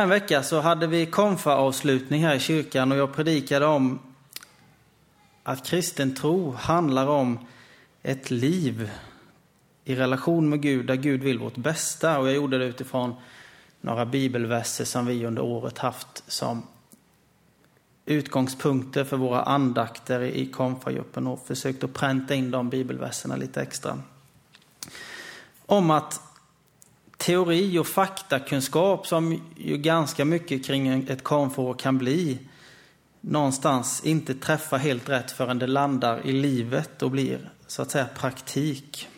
En vecka så hade vi konfa-avslutning här i kyrkan och jag predikade om att kristen tro handlar om ett liv i relation med Gud, där Gud vill vårt bästa. Och jag gjorde det utifrån några bibelverser som vi under året haft som utgångspunkter för våra andakter i konfagruppen och försökt att pränta in de bibelverserna lite extra. Om att teori och faktakunskap som ju ganska mycket kring ett konfor kan bli någonstans inte träffar helt rätt förrän det landar i livet och blir så att säga praktik.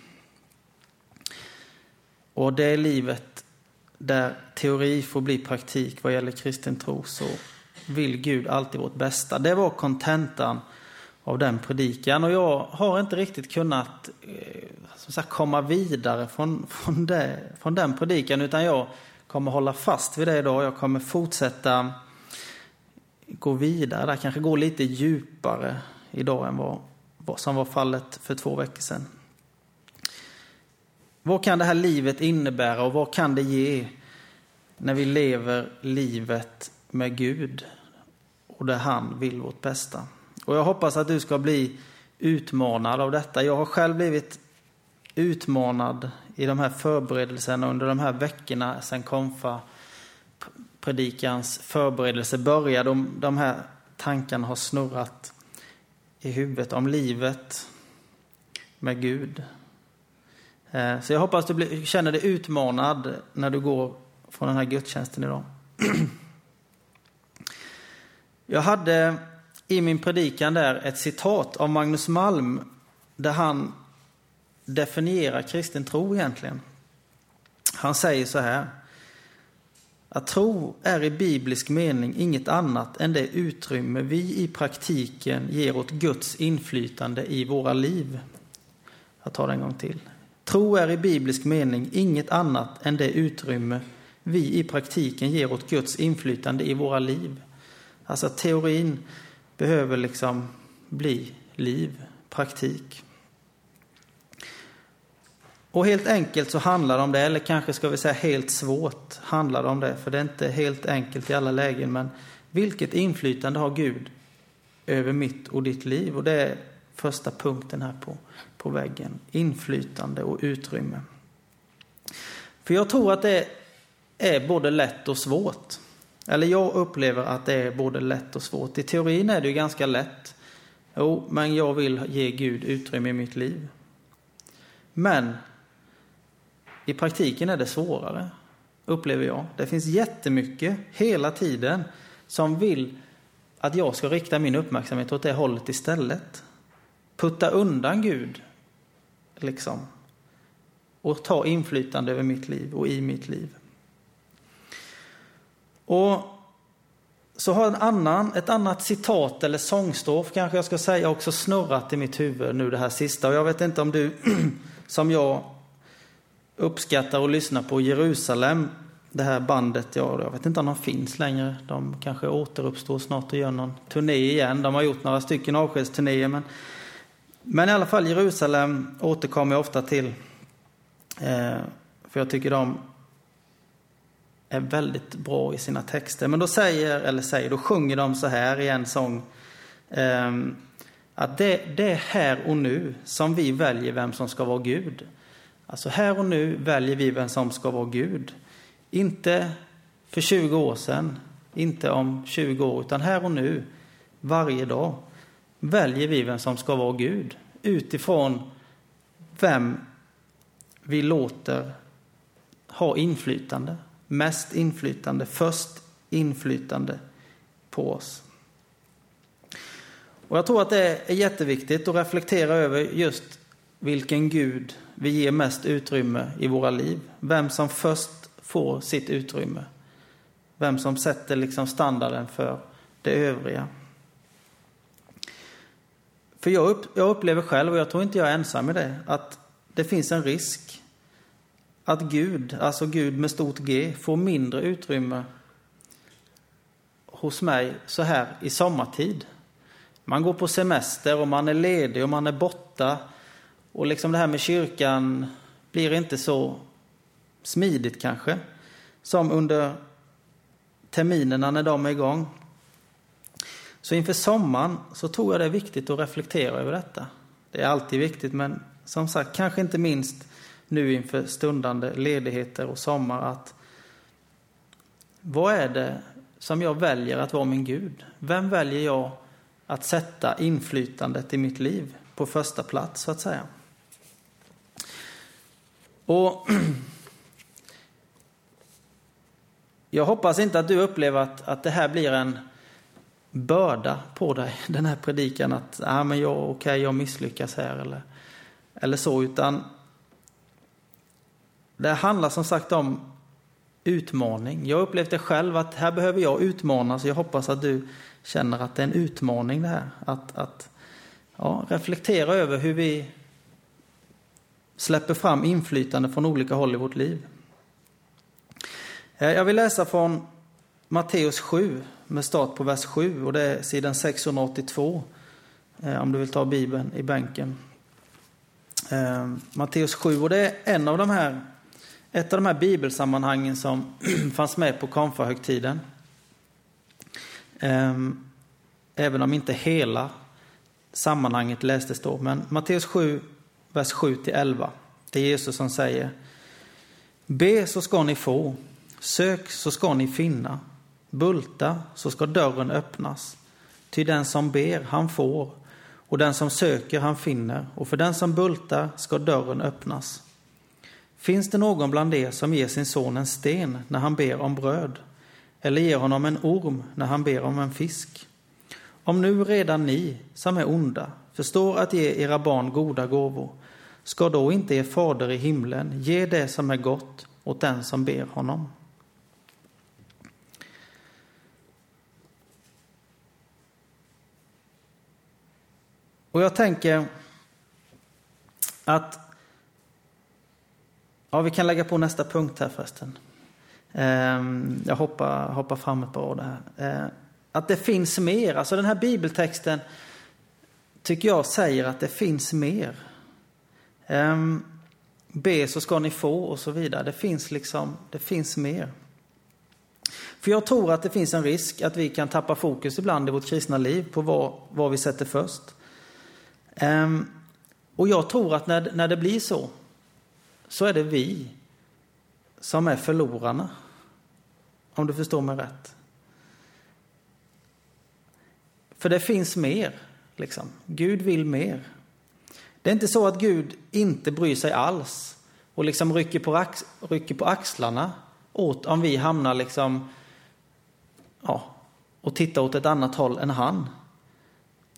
Och det är livet där teori får bli praktik vad gäller kristen tro så vill Gud alltid vårt bästa. Det var kontentan av den predikan och jag har inte riktigt kunnat eh, som sagt, komma vidare från, från, det, från den predikan utan jag kommer hålla fast vid det idag. Jag kommer fortsätta gå vidare, där kanske gå lite djupare idag än vad, vad som var fallet för två veckor sedan. Vad kan det här livet innebära och vad kan det ge när vi lever livet med Gud och där han vill vårt bästa? Och jag hoppas att du ska bli utmanad av detta. Jag har själv blivit utmanad i de här förberedelserna under de här veckorna sedan konfa predikans förberedelse började. De, de här tankarna har snurrat i huvudet om livet med Gud. Eh, så jag hoppas du blir, känner dig utmanad när du går från den här gudstjänsten idag. Jag hade i min predikan där ett citat av Magnus Malm där han definierar kristen tro egentligen. Han säger så här. Att tro är i biblisk mening inget annat än det utrymme vi i praktiken ger åt Guds inflytande i våra liv. Jag tar det en gång till. Tro är i biblisk mening inget annat än det utrymme vi i praktiken ger åt Guds inflytande i våra liv. Alltså teorin behöver liksom bli liv, praktik. Och helt enkelt så handlar det om det, eller kanske ska vi säga helt svårt handlar det om det, för det är inte helt enkelt i alla lägen, men vilket inflytande har Gud över mitt och ditt liv? Och det är första punkten här på, på väggen, inflytande och utrymme. För jag tror att det är både lätt och svårt. Eller jag upplever att det är både lätt och svårt. I teorin är det ju ganska lätt. Jo, men jag vill ge Gud utrymme i mitt liv. Men i praktiken är det svårare, upplever jag. Det finns jättemycket, hela tiden, som vill att jag ska rikta min uppmärksamhet åt det hållet istället. Putta undan Gud, liksom. Och ta inflytande över mitt liv och i mitt liv. Och så har en annan, ett annat citat eller sångstrof kanske jag ska säga också snurrat i mitt huvud nu det här sista. Och jag vet inte om du som jag uppskattar att lyssna på Jerusalem, det här bandet, ja, jag vet inte om de finns längre. De kanske återuppstår snart och gör någon turné igen. De har gjort några stycken avskedsturnéer, men, men i alla fall Jerusalem återkommer jag ofta till. Eh, för jag tycker de är väldigt bra i sina texter. Men då säger, eller säger, då sjunger de så här i en sång. Eh, att det, det är här och nu som vi väljer vem som ska vara Gud. Alltså här och nu väljer vi vem som ska vara Gud. Inte för 20 år sedan, inte om 20 år, utan här och nu, varje dag, väljer vi vem som ska vara Gud utifrån vem vi låter ha inflytande, mest inflytande, först inflytande på oss. Och jag tror att det är jätteviktigt att reflektera över just vilken Gud vi ger mest utrymme i våra liv. Vem som först får sitt utrymme. Vem som sätter liksom standarden för det övriga. För jag, upp, jag upplever själv, och jag tror inte jag är ensam i det, att det finns en risk att Gud, alltså Gud med stort G, får mindre utrymme hos mig så här i sommartid. Man går på semester och man är ledig och man är borta och liksom det här med kyrkan blir inte så smidigt kanske som under terminerna när de är igång. Så inför sommaren så tror jag det är viktigt att reflektera över detta. Det är alltid viktigt, men som sagt, kanske inte minst nu inför stundande ledigheter och sommar att vad är det som jag väljer att vara min Gud? Vem väljer jag att sätta inflytandet i mitt liv på första plats, så att säga? Och jag hoppas inte att du upplever att, att det här blir en börda på dig, den här predikan att ah, men jag, okay, jag misslyckas här eller, eller så, utan det handlar som sagt om utmaning. Jag upplevde upplevt det själv att här behöver jag utmanas. Jag hoppas att du känner att det är en utmaning det här. Att, att ja, reflektera över hur vi släpper fram inflytande från olika håll i vårt liv. Eh, jag vill läsa från Matteus 7 med start på vers 7 och det är sidan 682 eh, om du vill ta Bibeln i bänken. Eh, Matteus 7 och det är en av de här, ett av de här bibelsammanhangen som fanns med på konfahögtiden. Ehm, även om inte hela sammanhanget lästes då. Men Matteus 7, vers 7 till 11. Det är Jesus som säger Be så ska ni få, sök så ska ni finna, bulta så ska dörren öppnas. Ty den som ber, han får, och den som söker, han finner, och för den som bultar ska dörren öppnas. Finns det någon bland er som ger sin son en sten när han ber om bröd, eller ger honom en orm när han ber om en fisk? Om nu redan ni, som är onda, förstår att ge era barn goda gåvor, ska då inte er fader i himlen ge det som är gott åt den som ber honom? Och jag tänker att Ja, vi kan lägga på nästa punkt här förresten. Ehm, jag hoppar, hoppar fram ett par år här. Ehm, att det finns mer. Alltså den här bibeltexten tycker jag säger att det finns mer. Ehm, be så ska ni få och så vidare. Det finns liksom, det finns mer. För jag tror att det finns en risk att vi kan tappa fokus ibland i vårt kristna liv på vad, vad vi sätter först. Och jag tror att när, när det blir så, så är det vi som är förlorarna. Om du förstår mig rätt. För det finns mer. Liksom. Gud vill mer. Det är inte så att Gud inte bryr sig alls och liksom rycker på, ax rycker på axlarna åt om vi hamnar liksom, ja, och tittar åt ett annat håll än han.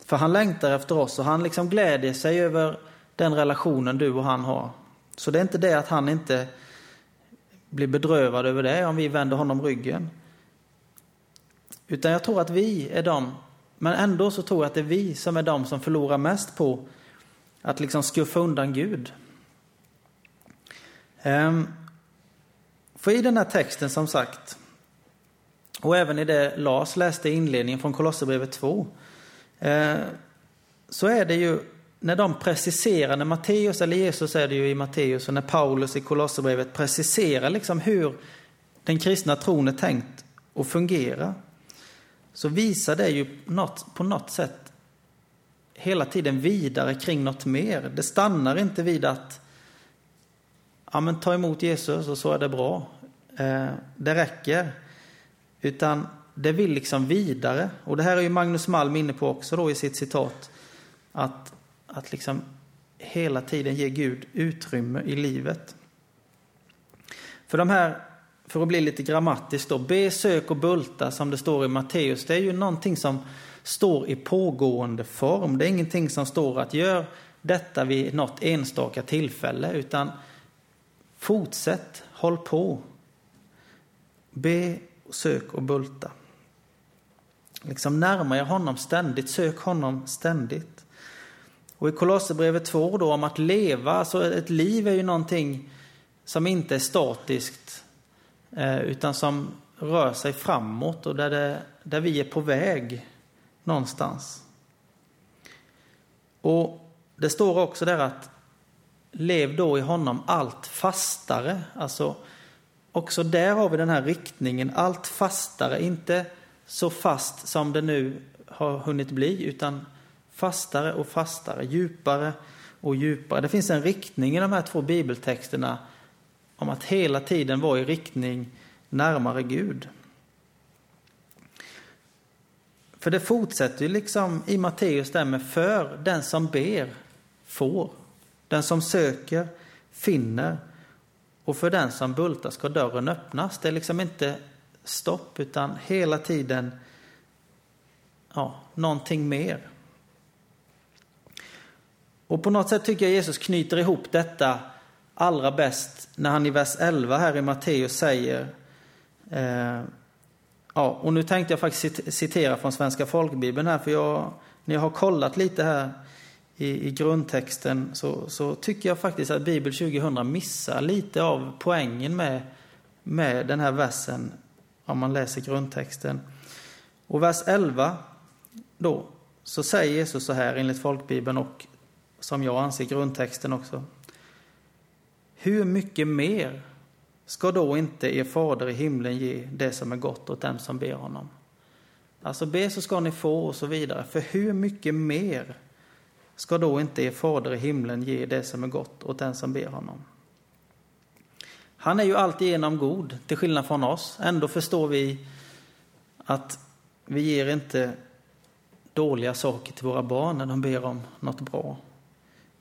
För han längtar efter oss och han liksom glädjer sig över den relationen du och han har. Så det är inte det att han inte blir bedrövad över det om vi vänder honom ryggen. Utan jag tror att vi är de men ändå så tror jag att det är vi som är de som förlorar mest på att liksom skuffa undan Gud. Ehm, för i den här texten som sagt, och även i det Lars läste i inledningen från Kolosserbrevet 2, eh, så är det ju när de preciserar, när Matteus, eller Jesus är det ju i Matteus, och när Paulus i Kolosserbrevet preciserar liksom hur den kristna tron är tänkt att fungera så visar det ju något, på något sätt hela tiden vidare kring något mer. Det stannar inte vid att ja, men ta emot Jesus och så är det bra. Eh, det räcker. Utan det vill liksom vidare. Och det här är ju Magnus Malm inne på också då i sitt citat. Att, att liksom hela tiden ge Gud utrymme i livet. För de här för att bli lite grammatisk då, be, sök och bulta som det står i Matteus, det är ju någonting som står i pågående form. Det är ingenting som står att gör detta vid något enstaka tillfälle, utan fortsätt, håll på. Be, sök och bulta. Liksom närma er honom ständigt, sök honom ständigt. Och i Kolosserbrevet 2 då om att leva, alltså ett liv är ju någonting som inte är statiskt eh, utan som rör sig framåt och där, det, där vi är på väg någonstans. Och det står också där att lev då i honom allt fastare. Alltså också där har vi den här riktningen, allt fastare, inte så fast som det nu har hunnit bli, utan fastare och fastare, djupare och djupare. Det finns en riktning i de här två bibeltexterna om att hela tiden vara i riktning närmare Gud. För det fortsätter ju liksom i Matteus där med för den som ber får, den som söker finner och för den som bultar ska dörren öppnas. Det är liksom inte stopp utan hela tiden ja, någonting mer. Och på något sätt tycker jag Jesus knyter ihop detta allra bäst när han i vers 11 här i Matteus säger eh, Ja, och nu tänkte jag faktiskt citera från Svenska folkbibeln här, för jag, när jag har kollat lite här i, i grundtexten så, så, tycker jag faktiskt att Bibel 2000 missar lite av poängen med, med den här versen om man läser grundtexten. Och vers 11 då, så säger Jesus så här enligt folkbibeln och som jag anser grundtexten också. Hur mycket mer ska då inte er fader i himlen ge det som är gott åt dem som ber honom? Alltså be så ska ni få och så vidare. För hur mycket mer ska då inte er fader i himlen ge det som är gott åt den som ber honom? Han är ju alltigenom god, till skillnad från oss. Ändå förstår vi att vi ger inte dåliga saker till våra barn när de ber om något bra.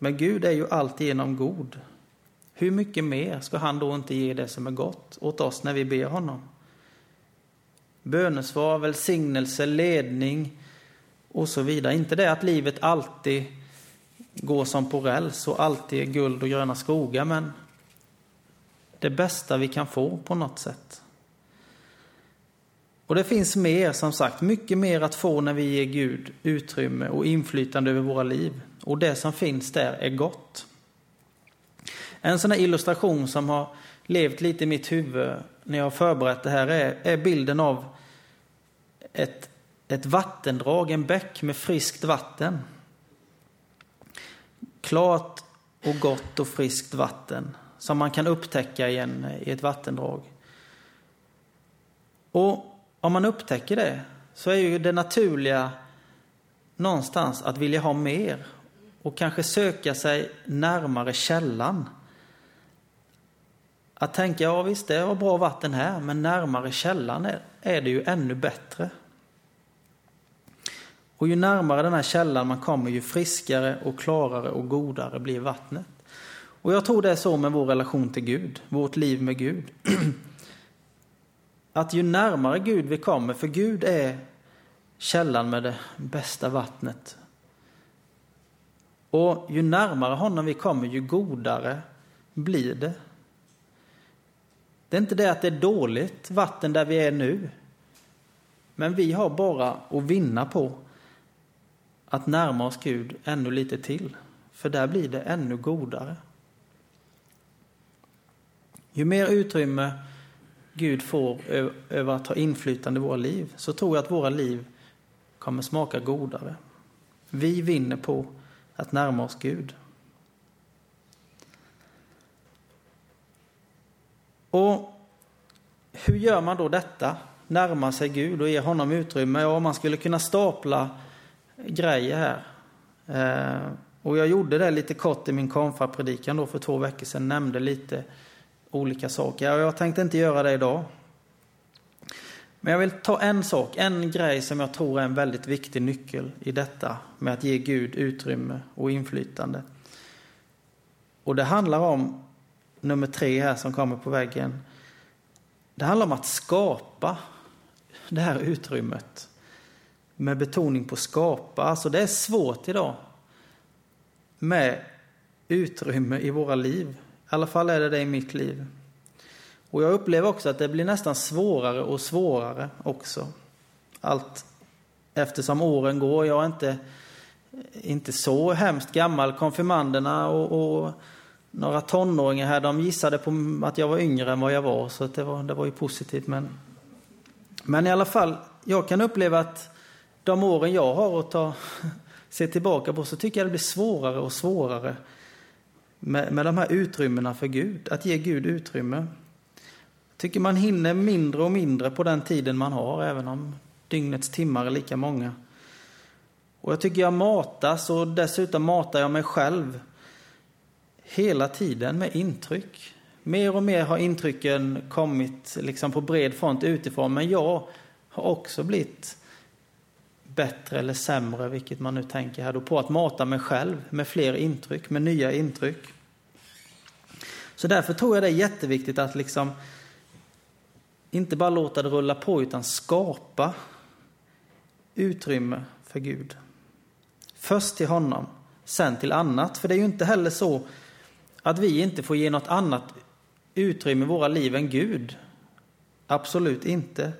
Men Gud är ju alltigenom god. Hur mycket mer ska han då inte ge det som är gott åt oss när vi ber honom? Bönesvar, välsignelse, ledning och så vidare. Inte det att livet alltid går som på räls och alltid är guld och gröna skogar, men det bästa vi kan få på något sätt. Och det finns mer, som sagt, mycket mer att få när vi ger Gud utrymme och inflytande över våra liv. Och det som finns där är gott. En sån här illustration som har levt lite i mitt huvud när jag har förberett det här är, är bilden av ett, ett vattendrag, en bäck med friskt vatten. Klart och gott och friskt vatten som man kan upptäcka i, en, i ett vattendrag. Och om man upptäcker det så är ju det naturliga någonstans att vilja ha mer och kanske söka sig närmare källan. Att tänka, ja visst det var bra vatten här, men närmare källan är, är det ju ännu bättre. Och ju närmare den här källan man kommer, ju friskare och klarare och godare blir vattnet. Och jag tror det är så med vår relation till Gud, vårt liv med Gud. Att ju närmare Gud vi kommer, för Gud är källan med det bästa vattnet. Och ju närmare honom vi kommer, ju godare blir det. Det är inte det att det är dåligt vatten där vi är nu. Men vi har bara att vinna på att närma oss Gud ännu lite till. För där blir det ännu godare. Ju mer utrymme Gud får över att ha inflytande i våra liv så tror jag att våra liv kommer smaka godare. Vi vinner på att närma oss Gud. Och hur gör man då detta? Närma sig Gud och ge honom utrymme? Ja, man skulle kunna stapla grejer här. Eh, och jag gjorde det lite kort i min konfapredikan då för två veckor sedan, nämnde lite olika saker. Jag tänkte inte göra det idag. Men jag vill ta en sak, en grej som jag tror är en väldigt viktig nyckel i detta med att ge Gud utrymme och inflytande. Och det handlar om nummer tre här som kommer på väggen. Det handlar om att skapa det här utrymmet med betoning på skapa. Alltså det är svårt idag med utrymme i våra liv. I alla fall är det det i mitt liv. Och jag upplever också att det blir nästan svårare och svårare också. Allt eftersom åren går. Jag är inte, inte så hemskt gammal. Konfirmanderna och, och några tonåringar här, de gissade på att jag var yngre än vad jag var. Så det, var, det var ju positivt. Men, men i alla fall, jag kan uppleva att de åren jag har att ta, se tillbaka på så tycker jag det blir svårare och svårare med, med de här utrymmena för Gud, att ge Gud utrymme. Jag Tycker man hinner mindre och mindre på den tiden man har, även om dygnets timmar är lika många. Och jag tycker jag matas och dessutom matar jag mig själv hela tiden med intryck. Mer och mer har intrycken kommit liksom på bred front utifrån, men jag har också blivit bättre eller sämre, vilket man nu tänker här då, på att mata mig själv med fler intryck, med nya intryck. Så därför tror jag det är jätteviktigt att liksom inte bara låta det rulla på, utan skapa utrymme för Gud. Först till honom, sen till annat. För det är ju inte heller så att vi inte får ge något annat utrymme i våra liv än Gud. Absolut inte.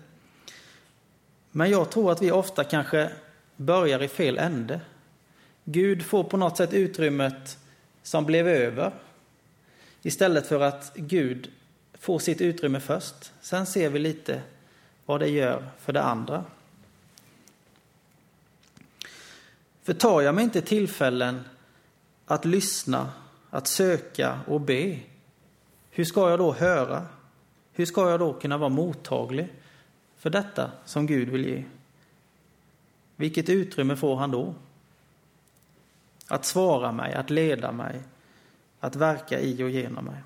Men jag tror att vi ofta kanske börjar i fel ände. Gud får på något sätt utrymmet som blev över. Istället för att Gud får sitt utrymme först. Sen ser vi lite vad det gör för det andra. För tar jag mig inte tillfällen att lyssna, att söka och be, hur ska jag då höra? Hur ska jag då kunna vara mottaglig för detta som Gud vill ge? Vilket utrymme får han då? Att svara mig, att leda mig, att verka i och genom mig.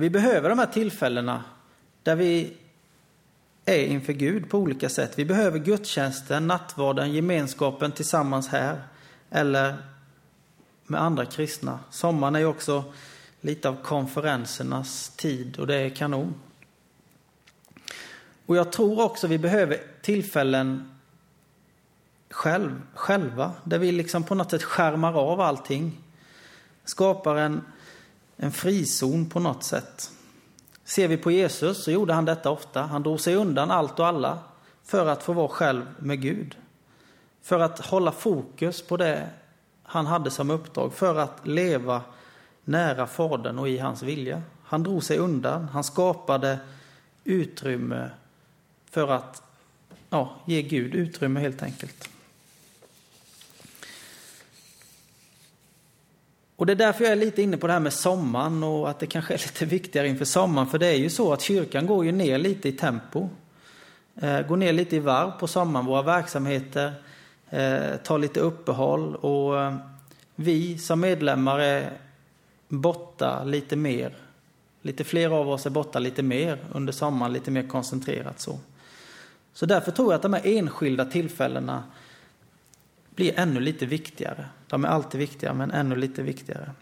Vi behöver de här tillfällena där vi är inför Gud på olika sätt. Vi behöver gudstjänsten, nattvarden, gemenskapen tillsammans här eller med andra kristna. Sommaren är ju också lite av konferensernas tid och det är kanon. Och jag tror också vi behöver tillfällen själv, själva, där vi liksom på något sätt skärmar av allting. Skapar en, en frizon på något sätt. Ser vi på Jesus så gjorde han detta ofta. Han drog sig undan allt och alla för att få vara själv med Gud. För att hålla fokus på det han hade som uppdrag, för att leva nära Fadern och i hans vilja. Han drog sig undan, han skapade utrymme för att ja, ge Gud utrymme helt enkelt. Och det är därför jag är lite inne på det här med sommaren och att det kanske är lite viktigare inför sommaren. För det är ju så att kyrkan går ju ner lite i tempo. Eh, går ner lite i varv på sommaren. Våra verksamheter eh, tar lite uppehåll och eh, vi som medlemmar är borta lite mer. Lite fler av oss är borta lite mer under sommaren, lite mer koncentrerat så. Så därför tror jag att de här enskilda tillfällena blir ännu lite viktigare. De är alltid viktiga, men ännu lite viktigare.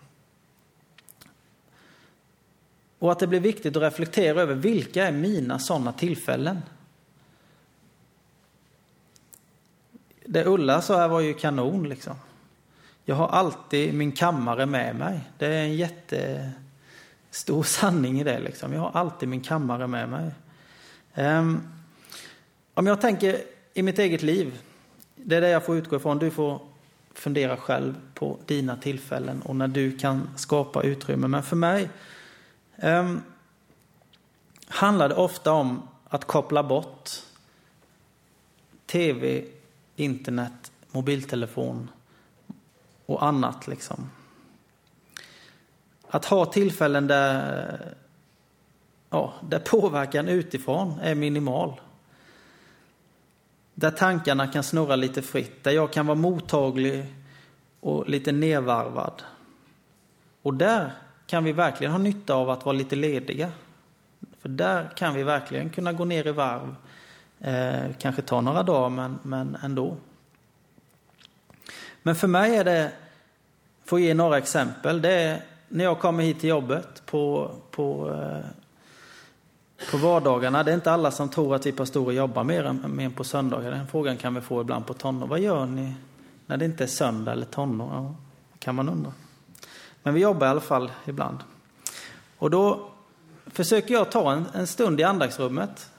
Och att det blir viktigt att reflektera över vilka är mina sådana tillfällen? Det Ulla sa här var ju kanon liksom. Jag har alltid min kammare med mig. Det är en jättestor sanning i det liksom. Jag har alltid min kammare med mig. Um, om jag tänker i mitt eget liv det är det jag får utgå ifrån. Du får fundera själv på dina tillfällen och när du kan skapa utrymme. Men för mig um, handlar det ofta om att koppla bort tv, internet, mobiltelefon och annat. Liksom. Att ha tillfällen där, ja, där påverkan utifrån är minimal. Där tankarna kan snurra lite fritt, där jag kan vara mottaglig och lite nedvarvad. Och där kan vi verkligen ha nytta av att vara lite lediga. För där kan vi verkligen kunna gå ner i varv. Eh, kanske ta några dagar, men, men ändå. Men för mig är det, för att ge några exempel, det är när jag kommer hit till jobbet på, på eh, på vardagarna. Det är inte alla som tror att vi pastorer jobbar mer än, mer på söndagar. Den frågan kan vi få ibland på tonår. Vad gör ni när det inte är söndag eller tonår? Ja, kan man undra. Men vi jobbar i alla fall ibland. Och då försöker jag ta en, en stund i andaktsrummet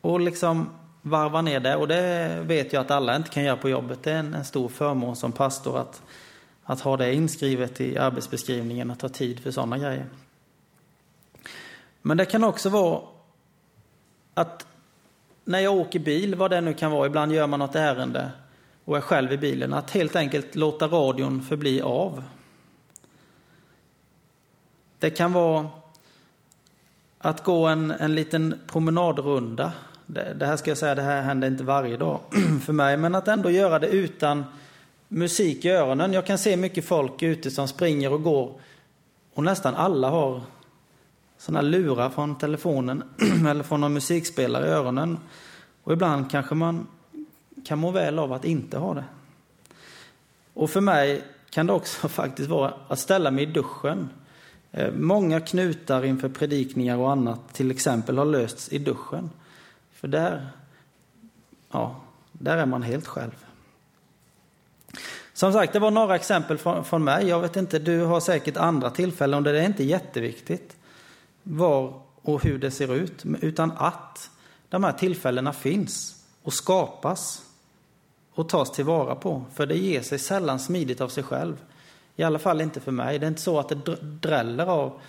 och liksom varva ner det. Och det vet jag att alla inte kan göra på jobbet. Det är en, en stor förmån som pastor att, att ha det inskrivet i arbetsbeskrivningen, att ta tid för sådana grejer. Men det kan också vara att när jag åker bil, vad det nu kan vara, ibland gör man något ärende och är själv i bilen, att helt enkelt låta radion förbli av. Det kan vara att gå en, en liten promenadrunda. Det, det här ska jag säga, det här händer inte varje dag för mig, men att ändå göra det utan musik i öronen. Jag kan se mycket folk ute som springer och går och nästan alla har sådana lurar från telefonen eller från någon musikspelare i öronen. Och ibland kanske man kan må väl av att inte ha det. Och för mig kan det också faktiskt vara att ställa mig i duschen. Eh, många knutar inför predikningar och annat till exempel har lösts i duschen. För där, ja, där är man helt själv. Som sagt, det var några exempel från, från mig. Jag vet inte, du har säkert andra tillfällen och det är inte jätteviktigt var och hur det ser ut, utan att de här tillfällena finns och skapas och tas tillvara på. För det ger sig sällan smidigt av sig själv. I alla fall inte för mig. Det är inte så att det dräller av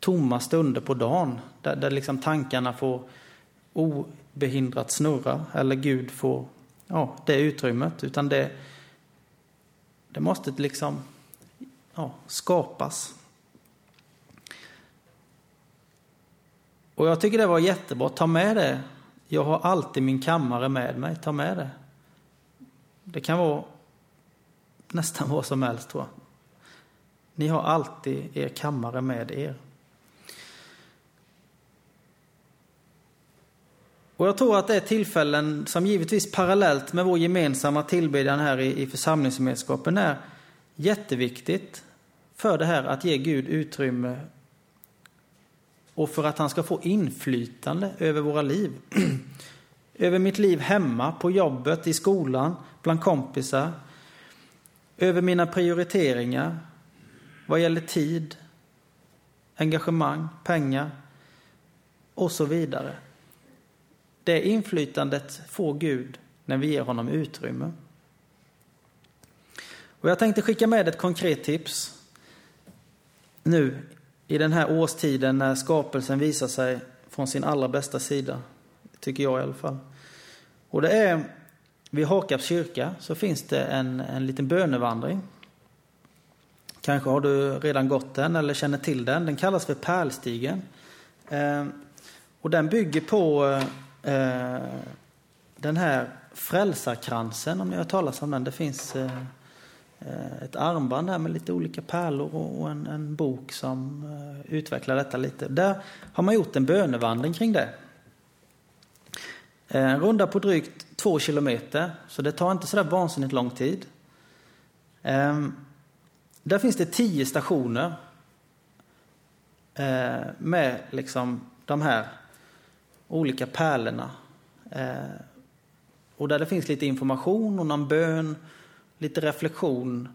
tomma stunder på dagen där, där liksom tankarna får obehindrat snurra eller Gud får ja, det utrymmet. Utan det, det måste liksom ja, skapas. Och jag tycker det var jättebra. Ta med det. Jag har alltid min kammare med mig. Ta med det. Det kan vara nästan vad som helst tror jag. Ni har alltid er kammare med er. Och jag tror att det är tillfällen som givetvis parallellt med vår gemensamma tillbedjan här i, i församlingsgemenskapen är jätteviktigt för det här att ge Gud utrymme och för att han ska få inflytande över våra liv. över mitt liv hemma, på jobbet, i skolan, bland kompisar. Över mina prioriteringar vad gäller tid, engagemang, pengar och så vidare. Det inflytandet får Gud när vi ger honom utrymme. Och jag tänkte skicka med ett konkret tips nu i den här årstiden när skapelsen visar sig från sin allra bästa sida. Tycker jag i alla fall. Och det är vid Hakarps kyrka så finns det en, en liten bönevandring. Kanske har du redan gått den eller känner till den. Den kallas för Pärlstigen. Eh, och den bygger på eh, den här frälsarkransen, om ni har talat om den. Det finns Eh, Eh, ett armband här med lite olika pärlor och en, en bok som eh, utvecklar detta lite. Där har man gjort en bönevandring kring det. En runda på drygt två kilometer, så det tar inte sådär vansinnigt lång tid. Ehm, där finns det tio stationer med liksom de här olika pärlorna. Och där det finns lite information och någon bön lite reflektion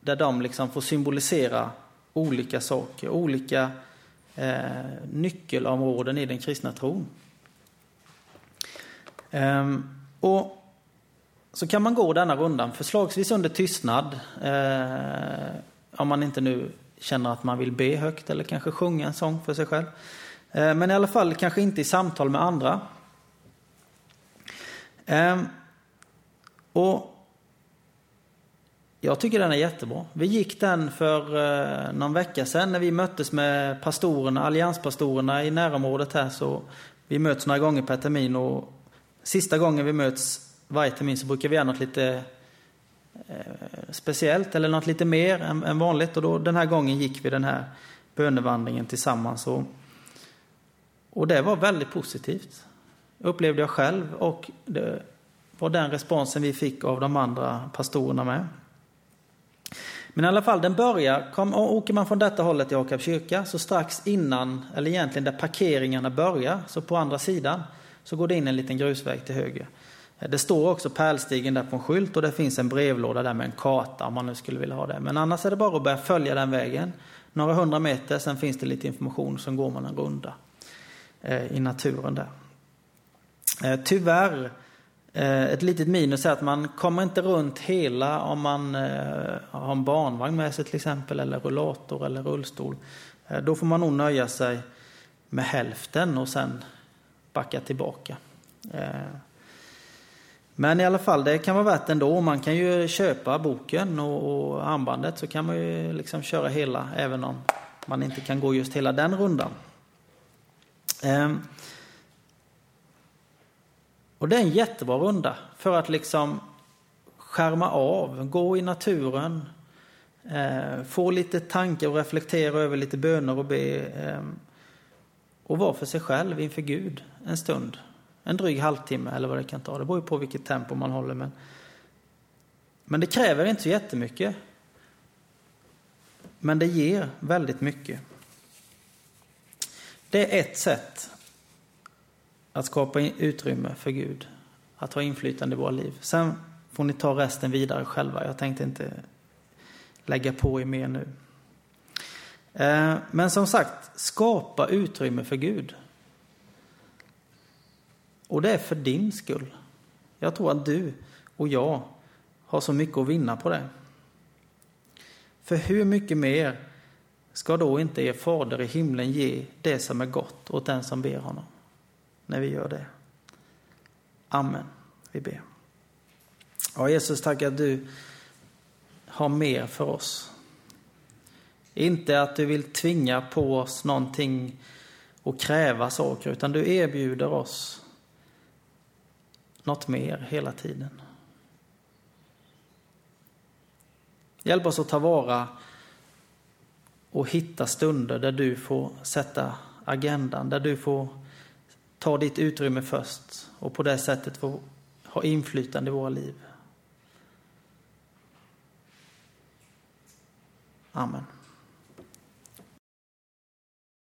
där de liksom får symbolisera olika saker, olika eh, nyckelområden i den kristna tron. Ehm, och så kan man gå denna rundan, förslagsvis under tystnad, eh, om man inte nu känner att man vill be högt eller kanske sjunga en sång för sig själv. Eh, men i alla fall kanske inte i samtal med andra. Ehm, och jag tycker den är jättebra. Vi gick den för eh, någon vecka sedan när vi möttes med pastorerna, allianspastorerna i närområdet här. Så vi möts några gånger per termin och sista gången vi möts varje termin så brukar vi göra något lite eh, speciellt eller något lite mer än, än, vanligt. Och då, den här gången gick vi den här bönevandringen tillsammans. Och, och det var väldigt positivt. Upplevde jag själv och det var den responsen vi fick av de andra pastorerna med. Men i alla fall, den börjar, kom, åker man från detta hållet i Akab kyrka, så strax innan, eller egentligen där parkeringarna börjar, så på andra sidan, så går det in en liten grusväg till höger. Det står också Pärlstigen där på en skylt och det finns en brevlåda där med en karta om man nu skulle vilja ha det. Men annars är det bara att börja följa den vägen. Några hundra meter, sen finns det lite information, sen går man en runda eh, i naturen där. Eh, tyvärr Eh, ett litet minus är att man kommer inte runt hela om man eh, har en barnvagn med sig till exempel, eller rullator eller rullstol. Eh, då får man nog nöja sig med hälften och sen backa tillbaka. Men i alla fall, det kan vara värt ändå. Man kan ju köpa boken och, armbandet så kan man ju liksom köra hela även om man inte kan gå just hela den rundan. Och det är en jättebra runda för att liksom skärma av, gå i naturen, eh, få lite tankar och reflektera över lite böner och be. Eh, och vara för sig själv inför Gud en stund. En dryg halvtimme eller vad det kan ta. Det beror på vilket tempo man håller. Men, men det kräver inte så jättemycket. Men det ger väldigt mycket. Det är ett sätt att skapa utrymme för Gud, att ha inflytande i våra liv. Sen får ni ta resten vidare själva. Jag tänkte inte lägga på er mer nu. Eh, men som sagt, skapa utrymme för Gud. Och det är för din skull. Jag tror att du och jag har så mycket att vinna på det. För hur mycket mer ska då inte er fader i himlen ge det som är gott åt den som ber honom? När vi gör det. Amen. Vi ber. Ja, Jesus, tack att du har mer för oss. Inte att du vill tvinga på oss någonting och kräva saker, utan du erbjuder oss något mer hela tiden. Hjälp oss att ta vara och hitta stunder där du får sätta agendan, där du får ta ditt utrymme först och på det sättet få ha inflytande i våra liv. Amen.